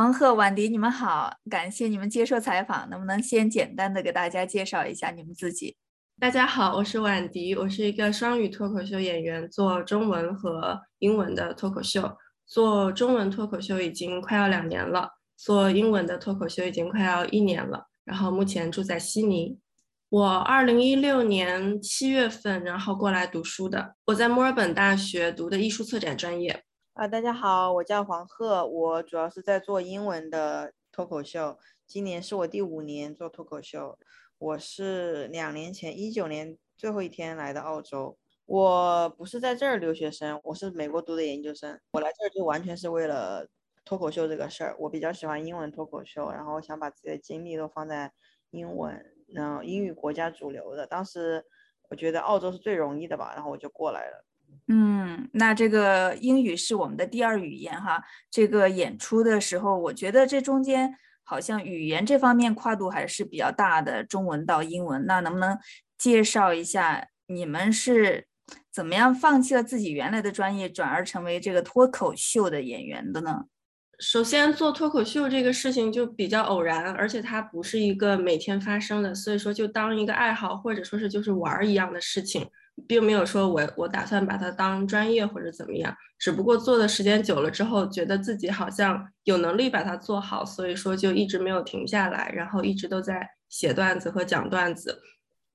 黄鹤、婉迪，你们好，感谢你们接受采访。能不能先简单的给大家介绍一下你们自己？大家好，我是婉迪，我是一个双语脱口秀演员，做中文和英文的脱口秀。做中文脱口秀已经快要两年了，做英文的脱口秀已经快要一年了。然后目前住在悉尼。我二零一六年七月份然后过来读书的，我在墨尔本大学读的艺术策展专业。啊，大家好，我叫黄鹤，我主要是在做英文的脱口秀，今年是我第五年做脱口秀。我是两年前一九年最后一天来的澳洲，我不是在这儿留学生，我是美国读的研究生。我来这儿就完全是为了脱口秀这个事儿，我比较喜欢英文脱口秀，然后想把自己的精力都放在英文，然后英语国家主流的。当时我觉得澳洲是最容易的吧，然后我就过来了。嗯，那这个英语是我们的第二语言哈。这个演出的时候，我觉得这中间好像语言这方面跨度还是比较大的，中文到英文。那能不能介绍一下你们是怎么样放弃了自己原来的专业，转而成为这个脱口秀的演员的呢？首先，做脱口秀这个事情就比较偶然，而且它不是一个每天发生的，所以说就当一个爱好，或者说是就是玩儿一样的事情。并没有说我我打算把它当专业或者怎么样，只不过做的时间久了之后，觉得自己好像有能力把它做好，所以说就一直没有停下来，然后一直都在写段子和讲段子。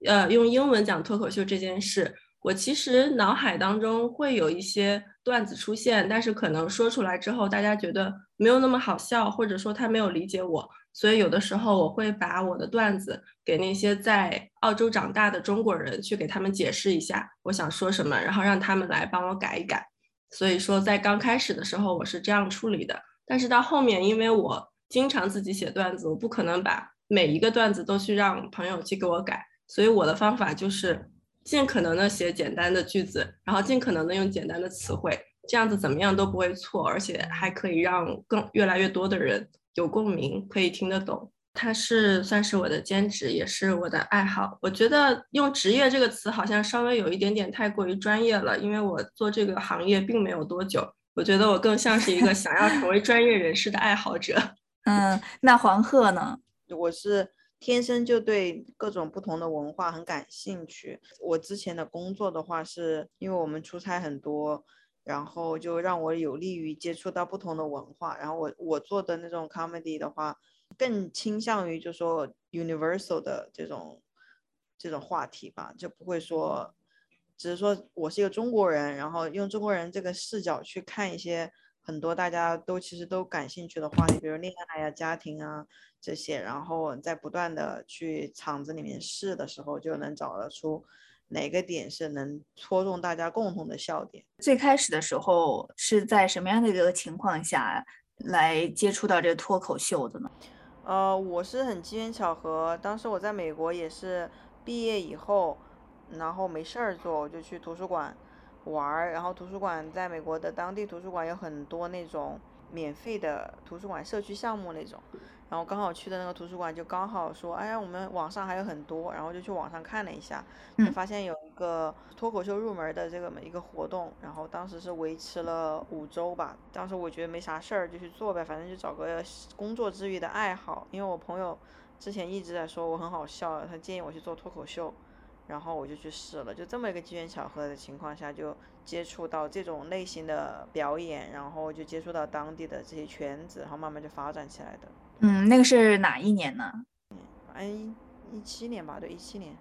呃，用英文讲脱口秀这件事，我其实脑海当中会有一些段子出现，但是可能说出来之后，大家觉得没有那么好笑，或者说他没有理解我。所以有的时候我会把我的段子给那些在澳洲长大的中国人去给他们解释一下我想说什么，然后让他们来帮我改一改。所以说在刚开始的时候我是这样处理的，但是到后面因为我经常自己写段子，我不可能把每一个段子都去让朋友去给我改，所以我的方法就是尽可能的写简单的句子，然后尽可能的用简单的词汇，这样子怎么样都不会错，而且还可以让更越来越多的人。有共鸣，可以听得懂。它是算是我的兼职，也是我的爱好。我觉得用职业这个词好像稍微有一点点太过于专业了，因为我做这个行业并没有多久。我觉得我更像是一个想要成为专业人士的爱好者。嗯，那黄鹤呢？我是天生就对各种不同的文化很感兴趣。我之前的工作的话，是因为我们出差很多。然后就让我有利于接触到不同的文化。然后我我做的那种 comedy 的话，更倾向于就说 universal 的这种这种话题吧，就不会说只是说我是一个中国人，然后用中国人这个视角去看一些很多大家都其实都感兴趣的话题，比如恋爱呀、家庭啊这些，然后在不断的去场子里面试的时候，就能找得出。哪个点是能戳中大家共同的笑点？最开始的时候是在什么样的一个情况下来接触到这个脱口秀的呢？呃，我是很机缘巧合，当时我在美国也是毕业以后，然后没事儿做，我就去图书馆玩儿。然后图书馆在美国的当地图书馆有很多那种免费的图书馆社区项目那种。然后刚好去的那个图书馆就刚好说，哎呀，我们网上还有很多，然后就去网上看了一下，就发现有一个脱口秀入门的这个一个活动，然后当时是维持了五周吧。当时我觉得没啥事儿，就去做呗，反正就找个工作之余的爱好。因为我朋友之前一直在说我很好笑，他建议我去做脱口秀。然后我就去试了，就这么一个机缘巧合的情况下，就接触到这种类型的表演，然后就接触到当地的这些圈子，然后慢慢就发展起来的。嗯，那个是哪一年呢？嗯，一七年吧，对，一七年。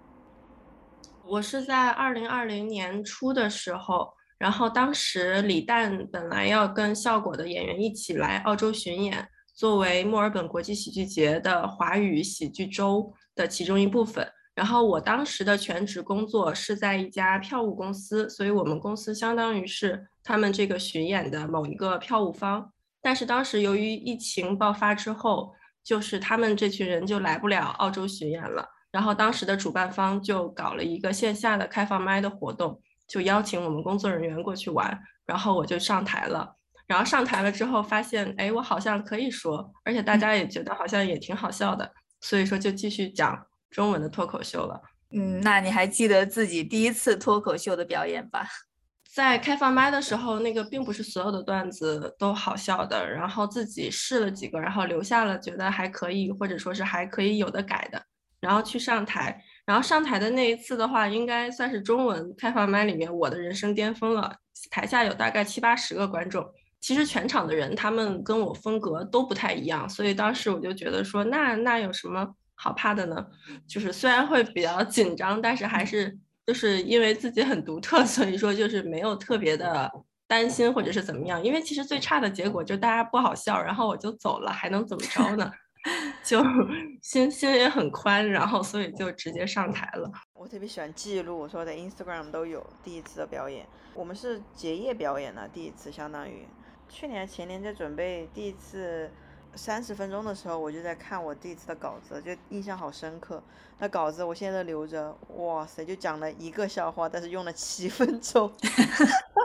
我是在二零二零年初的时候，然后当时李诞本来要跟效果的演员一起来澳洲巡演，作为墨尔本国际喜剧节的华语喜剧周的其中一部分。然后我当时的全职工作是在一家票务公司，所以我们公司相当于是他们这个巡演的某一个票务方。但是当时由于疫情爆发之后，就是他们这群人就来不了澳洲巡演了。然后当时的主办方就搞了一个线下的开放麦的活动，就邀请我们工作人员过去玩。然后我就上台了。然后上台了之后发现，哎，我好像可以说，而且大家也觉得好像也挺好笑的，所以说就继续讲。中文的脱口秀了，嗯，那你还记得自己第一次脱口秀的表演吧？在开放麦的时候，那个并不是所有的段子都好笑的，然后自己试了几个，然后留下了觉得还可以，或者说是还可以有的改的，然后去上台，然后上台的那一次的话，应该算是中文开放麦里面我的人生巅峰了。台下有大概七八十个观众，其实全场的人他们跟我风格都不太一样，所以当时我就觉得说，那那有什么好怕的呢？就是虽然会比较紧张，但是还是。就是因为自己很独特，所以说就是没有特别的担心或者是怎么样。因为其实最差的结果就大家不好笑，然后我就走了，还能怎么着呢？就 心心也很宽，然后所以就直接上台了。我特别喜欢记录，我说的 Instagram 都有第一次的表演。我们是结业表演呢，第一次相当于去年前年在准备第一次。三十分钟的时候，我就在看我第一次的稿子，就印象好深刻。那稿子我现在都留着，哇塞，就讲了一个笑话，但是用了七分钟，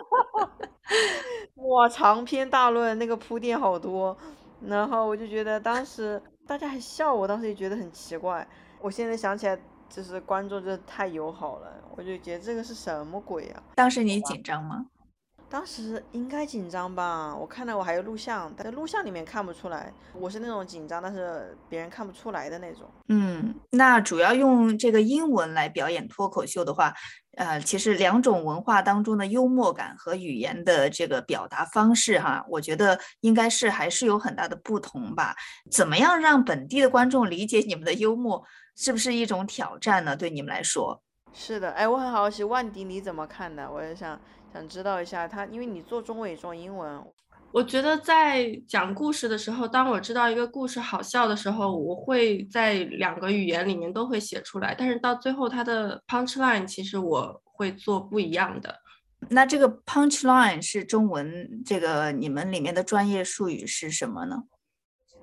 哇，长篇大论，那个铺垫好多。然后我就觉得当时大家还笑，我当时也觉得很奇怪。我现在想起来，就是观众真的太友好了，我就觉得这个是什么鬼啊？当时你紧张吗？当时应该紧张吧，我看到我还有录像，但是录像里面看不出来，我是那种紧张，但是别人看不出来的那种。嗯，那主要用这个英文来表演脱口秀的话，呃，其实两种文化当中的幽默感和语言的这个表达方式，哈，我觉得应该是还是有很大的不同吧。怎么样让本地的观众理解你们的幽默，是不是一种挑战呢？对你们来说？是的，哎，我很好奇，万迪你怎么看的？我也想。想知道一下他，因为你做中文也做英文。我觉得在讲故事的时候，当我知道一个故事好笑的时候，我会在两个语言里面都会写出来。但是到最后，它的 punch line 其实我会做不一样的。那这个 punch line 是中文，这个你们里面的专业术语是什么呢？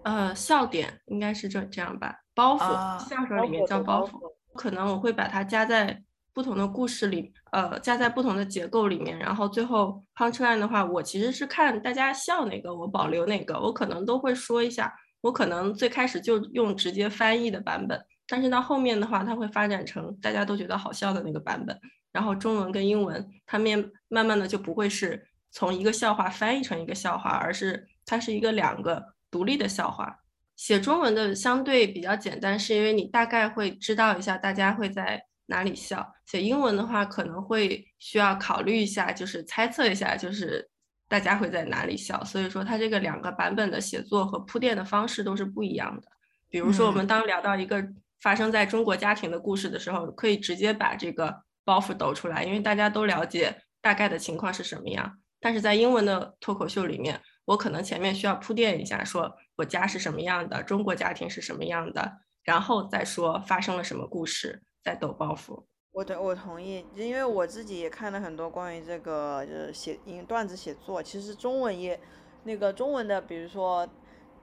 呃，笑点应该是这这样吧，包袱，相声里面叫包袱。可能我会把它加在。不同的故事里，呃，加在不同的结构里面，然后最后 punchline 的话，我其实是看大家笑哪个，我保留哪个，我可能都会说一下。我可能最开始就用直接翻译的版本，但是到后面的话，它会发展成大家都觉得好笑的那个版本。然后中文跟英文，它面慢慢的就不会是从一个笑话翻译成一个笑话，而是它是一个两个独立的笑话。写中文的相对比较简单，是因为你大概会知道一下大家会在。哪里笑？写英文的话可能会需要考虑一下，就是猜测一下，就是大家会在哪里笑。所以说，它这个两个版本的写作和铺垫的方式都是不一样的。比如说，我们当聊到一个发生在中国家庭的故事的时候，可以直接把这个包袱抖出来，因为大家都了解大概的情况是什么样。但是在英文的脱口秀里面，我可能前面需要铺垫一下，说我家是什么样的，中国家庭是什么样的，然后再说发生了什么故事。在抖包袱，我对我同意，因为我自己也看了很多关于这个就是写因段子写作，其实中文也那个中文的，比如说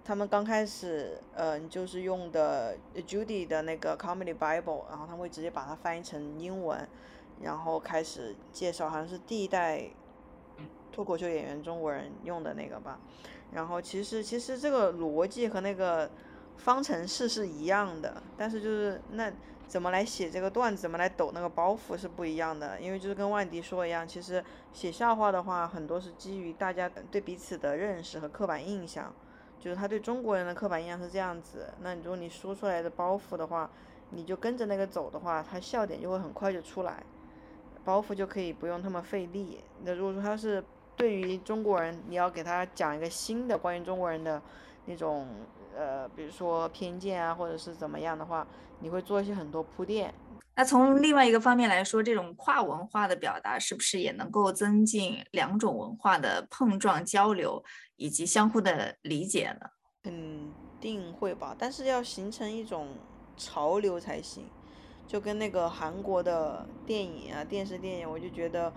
他们刚开始，嗯，就是用的 Judy 的那个 Comedy Bible，然后他们会直接把它翻译成英文，然后开始介绍，好像是第一代脱口秀演员中国人用的那个吧，然后其实其实这个逻辑和那个方程式是一样的，但是就是那。怎么来写这个段子，怎么来抖那个包袱是不一样的。因为就是跟万迪说一样，其实写笑话的话，很多是基于大家对彼此的认识和刻板印象。就是他对中国人的刻板印象是这样子，那如果你说出来的包袱的话，你就跟着那个走的话，他笑点就会很快就出来，包袱就可以不用那么费力。那如果说他是对于中国人，你要给他讲一个新的关于中国人的那种。呃，比如说偏见啊，或者是怎么样的话，你会做一些很多铺垫。那从另外一个方面来说，这种跨文化的表达是不是也能够增进两种文化的碰撞交流以及相互的理解呢？肯定会吧，但是要形成一种潮流才行。就跟那个韩国的电影啊、电视电影，我就觉得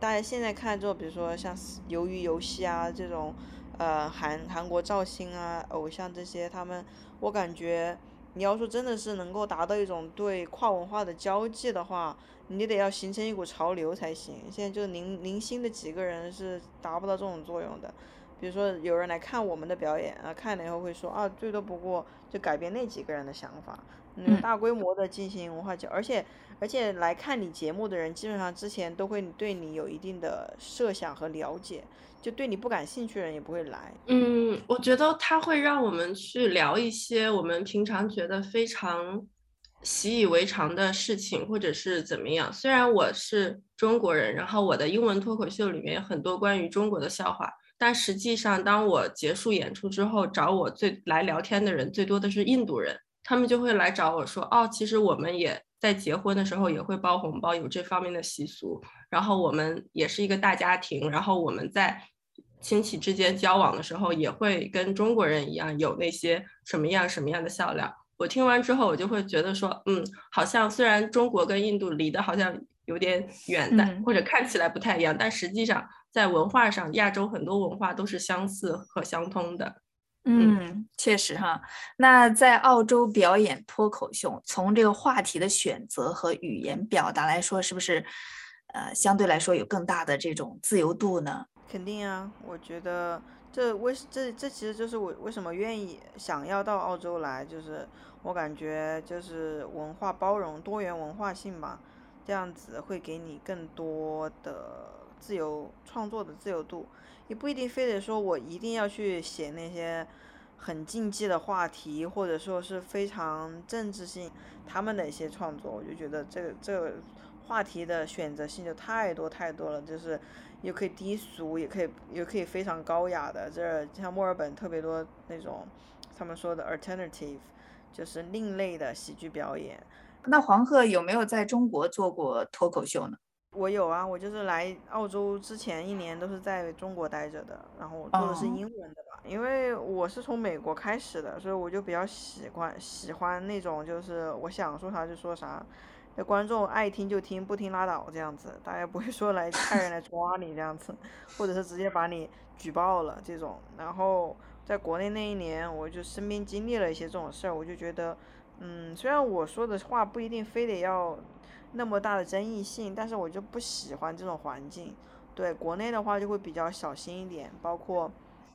大家现在看之后，比如说像《鱿鱼游戏》啊这种。呃，韩韩国造星啊，偶像这些，他们，我感觉，你要说真的是能够达到一种对跨文化的交际的话，你得要形成一股潮流才行。现在就零零星的几个人是达不到这种作用的。比如说有人来看我们的表演啊，看了以后会说啊，最多不过就改变那几个人的想法，嗯，大规模的进行文化交，而且而且来看你节目的人，基本上之前都会对你有一定的设想和了解，就对你不感兴趣的人也不会来。嗯，我觉得他会让我们去聊一些我们平常觉得非常习以为常的事情，或者是怎么样。虽然我是中国人，然后我的英文脱口秀里面有很多关于中国的笑话，但实际上当我结束演出之后，找我最来聊天的人最多的是印度人。他们就会来找我说，哦，其实我们也在结婚的时候也会包红包，有这方面的习俗。然后我们也是一个大家庭，然后我们在亲戚之间交往的时候，也会跟中国人一样有那些什么样什么样的笑料。我听完之后，我就会觉得说，嗯，好像虽然中国跟印度离得好像有点远但，或者看起来不太一样，但实际上在文化上，亚洲很多文化都是相似和相通的。嗯，确实哈。那在澳洲表演脱口秀，从这个话题的选择和语言表达来说，是不是呃相对来说有更大的这种自由度呢？肯定啊，我觉得这为这这其实就是我为什么愿意想要到澳洲来，就是我感觉就是文化包容、多元文化性吧，这样子会给你更多的自由创作的自由度。也不一定非得说我一定要去写那些很禁忌的话题，或者说是非常政治性他们的一些创作，我就觉得这个这个话题的选择性就太多太多了，就是又可以低俗，也可以也可以非常高雅的。这像墨尔本特别多那种他们说的 alternative，就是另类的喜剧表演。那黄鹤有没有在中国做过脱口秀呢？我有啊，我就是来澳洲之前一年都是在中国待着的，然后我做的是英文的吧，因为我是从美国开始的，所以我就比较喜欢喜欢那种就是我想说啥就说啥，那观众爱听就听，不听拉倒这样子，大家不会说来 派人来抓你这样子，或者是直接把你举报了这种。然后在国内那一年，我就身边经历了一些这种事儿，我就觉得，嗯，虽然我说的话不一定非得要。那么大的争议性，但是我就不喜欢这种环境。对国内的话就会比较小心一点，包括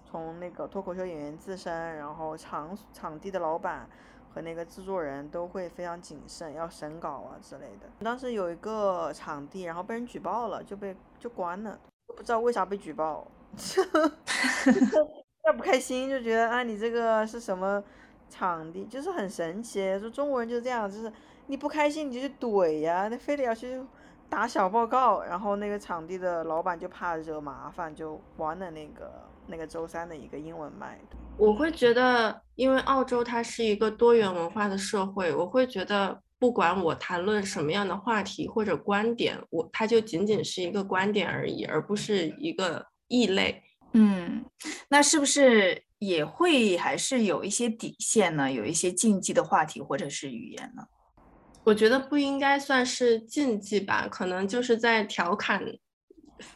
从那个脱口秀演员自身，然后场场地的老板和那个制作人都会非常谨慎，要审稿啊之类的。当时有一个场地，然后被人举报了，就被就关了，不知道为啥被举报，太不开心，就觉得啊你这个是什么场地，就是很神奇，说中国人就这样，就是。你不开心你就去怼呀，那非得要去打小报告，然后那个场地的老板就怕惹麻烦，就关了那个那个周三的一个英文麦。我会觉得，因为澳洲它是一个多元文化的社会，我会觉得不管我谈论什么样的话题或者观点，我它就仅仅是一个观点而已，而不是一个异类。嗯，那是不是也会还是有一些底线呢？有一些禁忌的话题或者是语言呢？我觉得不应该算是禁忌吧，可能就是在调侃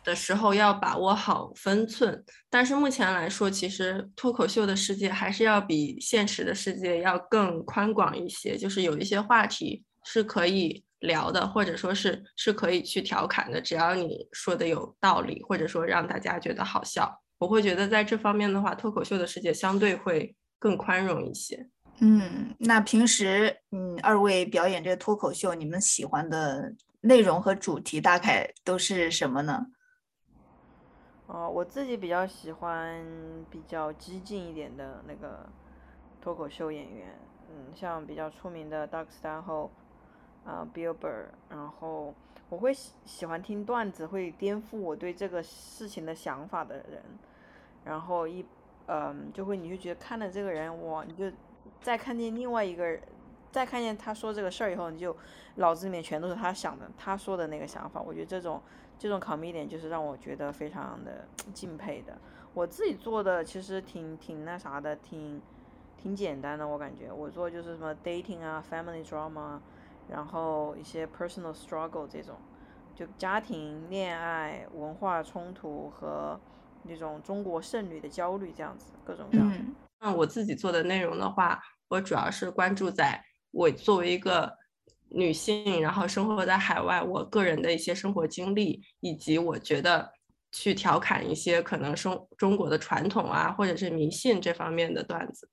的时候要把握好分寸。但是目前来说，其实脱口秀的世界还是要比现实的世界要更宽广一些，就是有一些话题是可以聊的，或者说是是可以去调侃的，只要你说的有道理，或者说让大家觉得好笑。我会觉得在这方面的话，脱口秀的世界相对会更宽容一些。嗯，那平时嗯，二位表演这个脱口秀，你们喜欢的内容和主题大概都是什么呢？哦，我自己比较喜欢比较激进一点的那个脱口秀演员，嗯，像比较出名的 Doug Stanhope，啊，Bill Burr，然后我会喜喜欢听段子，会颠覆我对这个事情的想法的人，然后一嗯，就会你就觉得看了这个人，哇，你就。再看见另外一个人，再看见他说这个事儿以后，你就脑子里面全都是他想的，他说的那个想法。我觉得这种这种 comedian 就是让我觉得非常的敬佩的。我自己做的其实挺挺那啥的，挺挺简单的。我感觉我做就是什么 dating 啊，family drama，然后一些 personal struggle 这种，就家庭、恋爱、文化冲突和那种中国剩女的焦虑这样子，各种各样的。那我自己做的内容的话，我主要是关注在我作为一个女性，然后生活在海外，我个人的一些生活经历，以及我觉得去调侃一些可能生中国的传统啊，或者是迷信这方面的段子。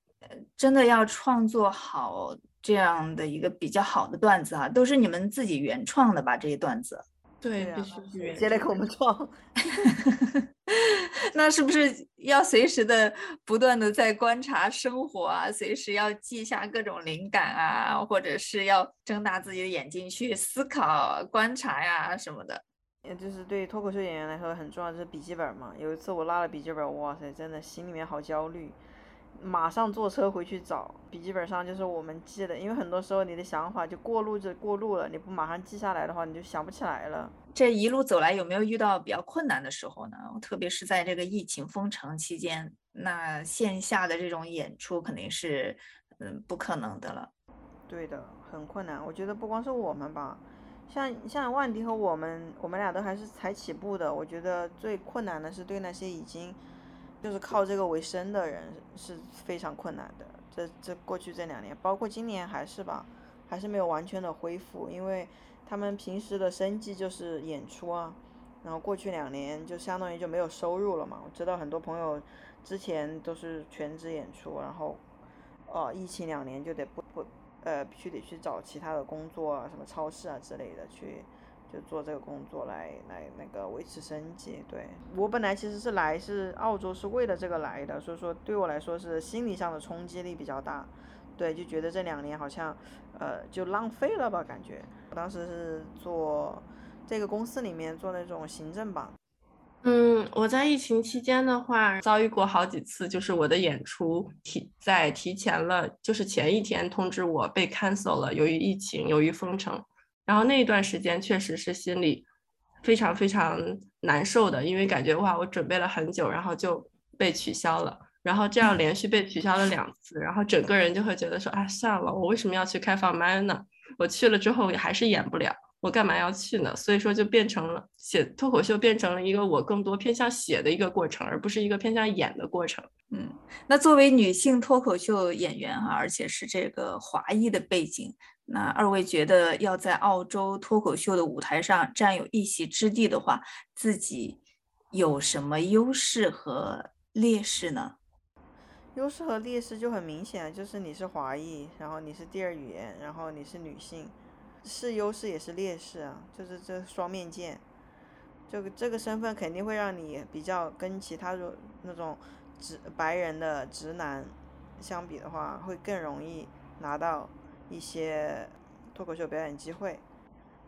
真的要创作好这样的一个比较好的段子啊，都是你们自己原创的吧？这些段子。对，必须是原接来给我们创。那是不是要随时的不断的在观察生活啊？随时要记下各种灵感啊，或者是要睁大自己的眼睛去思考、观察呀什么的？也就是对脱口秀演员来说很重要，就是笔记本嘛。有一次我拉了笔记本，哇塞，真的心里面好焦虑。马上坐车回去找笔记本上就是我们记的，因为很多时候你的想法就过路就过路了，你不马上记下来的话，你就想不起来了。这一路走来有没有遇到比较困难的时候呢？特别是在这个疫情封城期间，那线下的这种演出肯定是嗯不可能的了。对的，很困难。我觉得不光是我们吧，像像万迪和我们，我们俩都还是才起步的。我觉得最困难的是对那些已经。就是靠这个为生的人是非常困难的。这这过去这两年，包括今年还是吧，还是没有完全的恢复，因为他们平时的生计就是演出啊。然后过去两年就相当于就没有收入了嘛。我知道很多朋友之前都是全职演出，然后哦，疫情两年就得不不呃必须得去找其他的工作啊，什么超市啊之类的去。就做这个工作来来那个维持生计。对我本来其实是来是澳洲是为了这个来的，所以说对我来说是心理上的冲击力比较大。对，就觉得这两年好像呃就浪费了吧，感觉。我当时是做这个公司里面做那种行政吧。嗯，我在疫情期间的话遭遇过好几次，就是我的演出提在提前了，就是前一天通知我被 cancel 了，由于疫情，由于封城。然后那一段时间确实是心里非常非常难受的，因为感觉哇，我准备了很久，然后就被取消了，然后这样连续被取消了两次，然后整个人就会觉得说，啊，算了，我为什么要去开放麦呢？我去了之后也还是演不了，我干嘛要去呢？所以说就变成了写脱口秀变成了一个我更多偏向写的一个过程，而不是一个偏向演的过程。嗯，那作为女性脱口秀演员哈，而且是这个华裔的背景。那二位觉得要在澳洲脱口秀的舞台上占有一席之地的话，自己有什么优势和劣势呢？优势和劣势就很明显，就是你是华裔，然后你是第二语言，然后你是女性，是优势也是劣势啊，就是这双面剑。这个这个身份肯定会让你比较跟其他那种直白人的直男相比的话，会更容易拿到。一些脱口秀表演机会，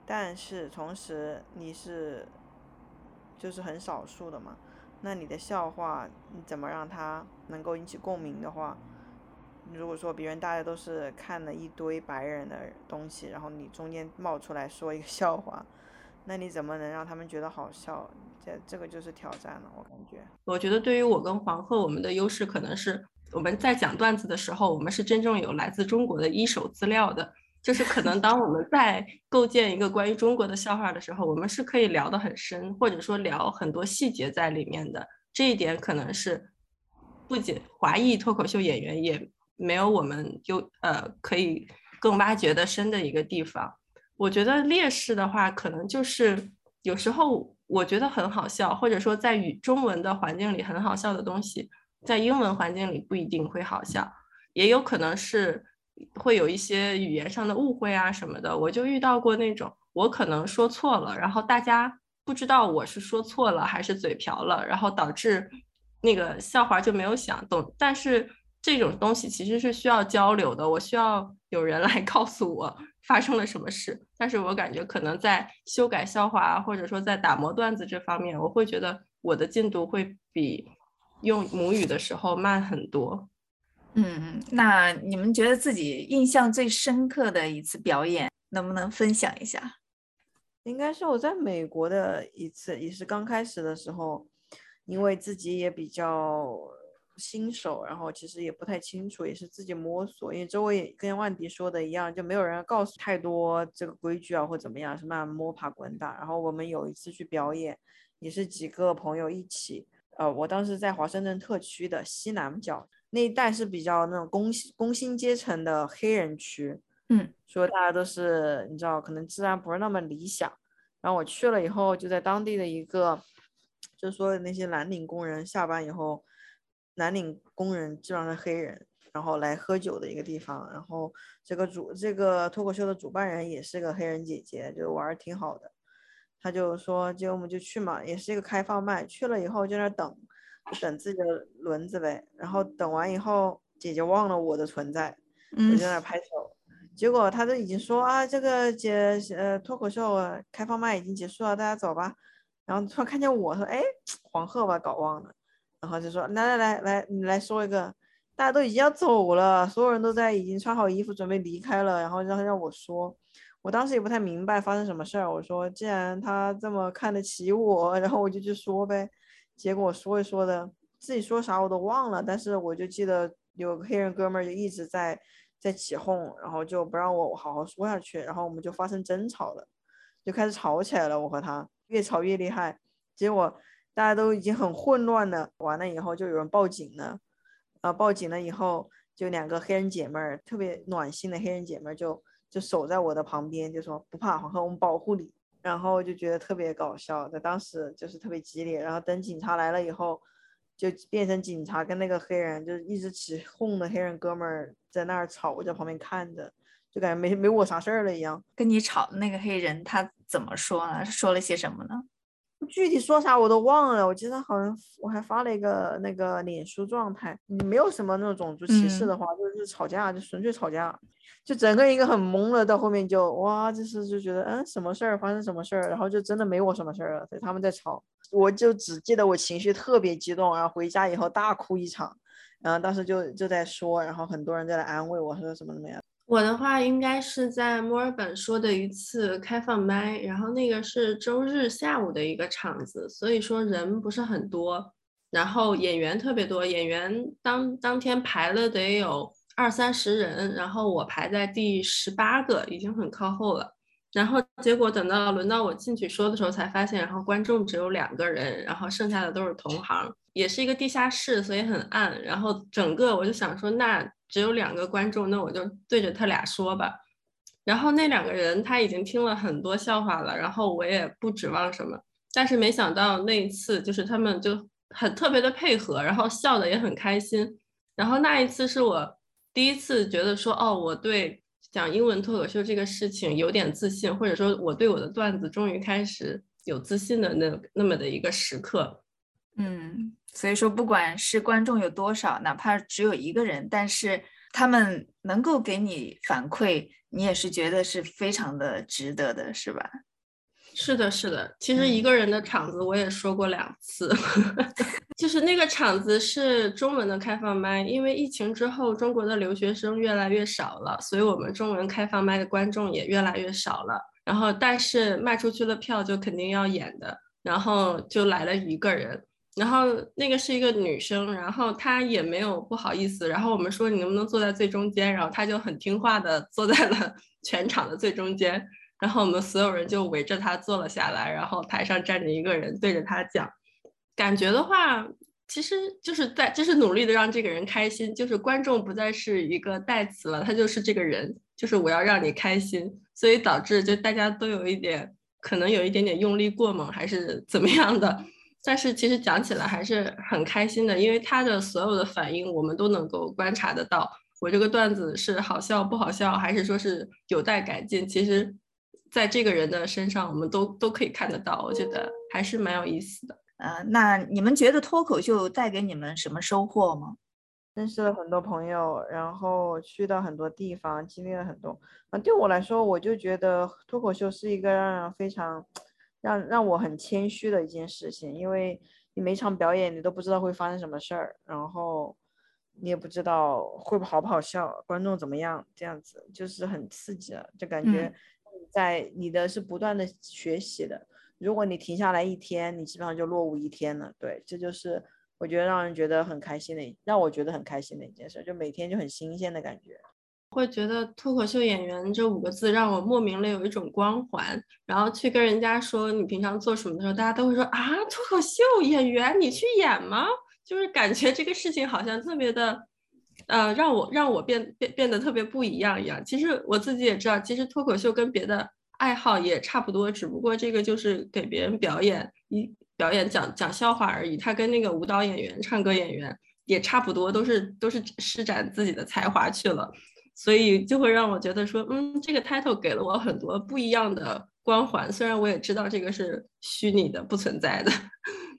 但是同时你是就是很少数的嘛，那你的笑话你怎么让它能够引起共鸣的话，如果说别人大家都是看了一堆白人的东西，然后你中间冒出来说一个 笑话，那你怎么能让他们觉得好笑？这这个就是挑战了，我感觉。我觉得对于我跟黄鹤，我们的优势可能是。我们在讲段子的时候，我们是真正有来自中国的一手资料的，就是可能当我们在构建一个关于中国的笑话的时候，我们是可以聊得很深，或者说聊很多细节在里面的。这一点可能是不仅华裔脱口秀演员也没有我们就呃可以更挖掘的深的一个地方。我觉得劣势的话，可能就是有时候我觉得很好笑，或者说在语中文的环境里很好笑的东西。在英文环境里不一定会好笑，也有可能是会有一些语言上的误会啊什么的。我就遇到过那种，我可能说错了，然后大家不知道我是说错了还是嘴瓢了，然后导致那个笑话就没有想懂。但是这种东西其实是需要交流的，我需要有人来 告诉我发生了什么事。但是我感觉可能在修改笑话或者说在打磨段子这方面，我会觉得我的进度会比。用母语的时候慢很多。嗯，那你们觉得自己印象最深刻的一次表演，能不能分享一下？应该是我在美国的一次，也是刚开始的时候，因为自己也比较新手，然后其实也不太清楚，也是自己摸索。因为周围跟万迪说的一样，就没有人告诉太多这个规矩啊，或怎么样，是慢慢摸爬滚打。然后我们有一次去表演，也是几个朋友一起。呃，我当时在华盛顿特区的西南角那一带是比较那种工工薪阶层的黑人区，嗯，所以大家都是你知道，可能治安不是那么理想。然后我去了以后，就在当地的一个，就说那些蓝领工人下班以后，蓝领工人基本上是黑人，然后来喝酒的一个地方。然后这个主这个脱口秀的主办人也是个黑人姐姐，就玩儿挺好的。他就说，就我们就去嘛，也是一个开放麦。去了以后就那等，就等自己的轮子呗。然后等完以后，姐姐忘了我的存在，我就在那拍手。结果他都已经说啊，这个姐呃脱口秀开放麦已经结束了，大家走吧。然后突然看见我说，哎，黄鹤吧搞忘了。然后就说来来来来，你来说一个。大家都已经要走了，所有人都在已经穿好衣服准备离开了，然后让让我说。我当时也不太明白发生什么事儿，我说既然他这么看得起我，然后我就去说呗。结果说一说的，自己说啥我都忘了，但是我就记得有个黑人哥们儿就一直在在起哄，然后就不让我好好说下去，然后我们就发生争吵了，就开始吵起来了。我和他越吵越厉害，结果大家都已经很混乱了。完了以后就有人报警了，啊，报警了以后就两个黑人姐妹儿，特别暖心的黑人姐妹儿就。就守在我的旁边，就说不怕，黄鹤，我们保护你。然后就觉得特别搞笑，在当时就是特别激烈。然后等警察来了以后，就变成警察跟那个黑人，就是一直起哄的黑人哥们儿在那儿吵，我在旁边看着，就感觉没没我啥事儿了一样。跟你吵的那个黑人他怎么说呢？说了些什么呢？具体说啥我都忘了，我记得好像我还发了一个那个脸书状态，没有什么那种种族歧视的话，就是吵架，就纯粹吵架，就整个一个很懵了。到后面就哇，就是就觉得嗯，什么事儿发生什么事儿，然后就真的没我什么事儿了，对，他们在吵，我就只记得我情绪特别激动，然后回家以后大哭一场，然后当时就就在说，然后很多人在来安慰我说什么怎么样。我的话应该是在墨尔本说的一次开放麦，然后那个是周日下午的一个场子，所以说人不是很多，然后演员特别多，演员当当天排了得有二三十人，然后我排在第十八个，已经很靠后了。然后结果等到轮到我进去说的时候，才发现，然后观众只有两个人，然后剩下的都是同行，也是一个地下室，所以很暗。然后整个我就想说，那。只有两个观众，那我就对着他俩说吧。然后那两个人他已经听了很多笑话了，然后我也不指望什么。但是没想到那一次，就是他们就很特别的配合，然后笑的也很开心。然后那一次是我第一次觉得说，哦，我对讲英文脱口秀这个事情有点自信，或者说我对我的段子终于开始有自信的那那么的一个时刻。嗯。所以说，不管是观众有多少，哪怕只有一个人，但是他们能够给你反馈，你也是觉得是非常的值得的，是吧？是的，是的。其实一个人的场子我也说过两次，就是那个场子是中文的开放麦，因为疫情之后中国的留学生越来越少了，所以我们中文开放麦的观众也越来越少了。然后，但是卖出去的票就肯定要演的，然后就来了一个人。然后那个是一个女生，然后她也没有不好意思。然后我们说你能不能坐在最中间，然后她就很听话的坐在了 全场的最中间。然后我们所有人就围着她坐了下来，然后台上站着一个人对着她讲。感觉的话，其实就是在就是努力的让这个人开心，就是观众不再是一个代词了，他就是这个人，就是我要让你开心，所以导致就大家都有一点可能有一点点用力过猛，还是怎么样的。但是其实讲起来还是很开心的，因为他的所有的反应我们都能够观察得到。我这个段子是好笑不好笑，还是说是有待改进？其实，在这个人的身上，我们都都可以看得到。我觉得还是蛮有意思的。呃，那你们觉得脱口秀带给你们什么收获吗？认识了很多朋友，然后去到很多地方，经历了很多。啊，对我来说，我就觉得脱口秀是一个让人非常。让让我很谦虚的一件事情，因为你每场表演你都不知道会发生什么事儿，然后你也不知道会不好不好笑，观众怎么样，这样子就是很刺激了，就感觉在你的是不断的学习的。如果你停下来一天，你基本上就落伍一天了。对，这就是我觉得让人觉得很开心的，让我觉得很开心的一件事，就每天就很新鲜的感觉。会觉得脱口秀演员这五个字让我莫名的有一种光环，然后去跟人家说你平常做什么的时候，大家都会说啊，脱口秀演员你去演吗？就是感觉这个事情好像特别的，呃，让我让我变变变得特别不一样一样。其实我自己也知道，其实脱口秀跟别的爱好也差不多，只不过这个就是给别人表演一表演讲讲笑话而已。他跟那个舞蹈演员、唱歌演员也差不多，都是都是施展自己的才华去了，所以就会让我觉得说，嗯，这个 title 给了我很多不一样的光环，虽然我也知道这个是虚拟的、不存在的，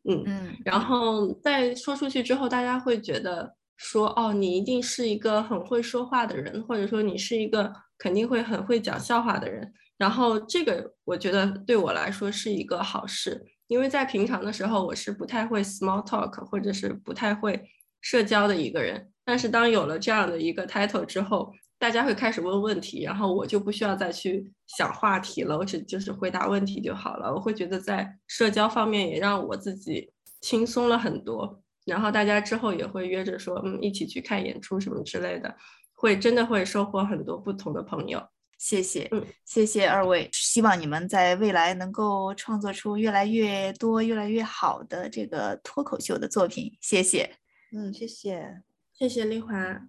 嗯嗯，然后在说出去之后，大家会觉得说，哦，你一定是一个很会说话的人，或者说你是一个肯定会很会讲笑话的人，然后这个我觉得对我来说是一个好事。因为在平常的时候，我是不太会 small talk，或者是不太会社交的一个人。但是当有了这样的一个 title 之后，大家会开始问问题，然后我就不需要再去想话题了，我只就是回答问题就好了。我会觉得在社交方面也让我自己轻松了很多。然后大家之后也会约着说，嗯，一起去看演出什么之类的，会真的会收获很多不同的朋友。谢谢，嗯，谢谢二位，希望你们在未来能够创作出越来越多、越来越好的这个脱口秀的作品。谢谢，嗯，谢谢，谢谢丽华。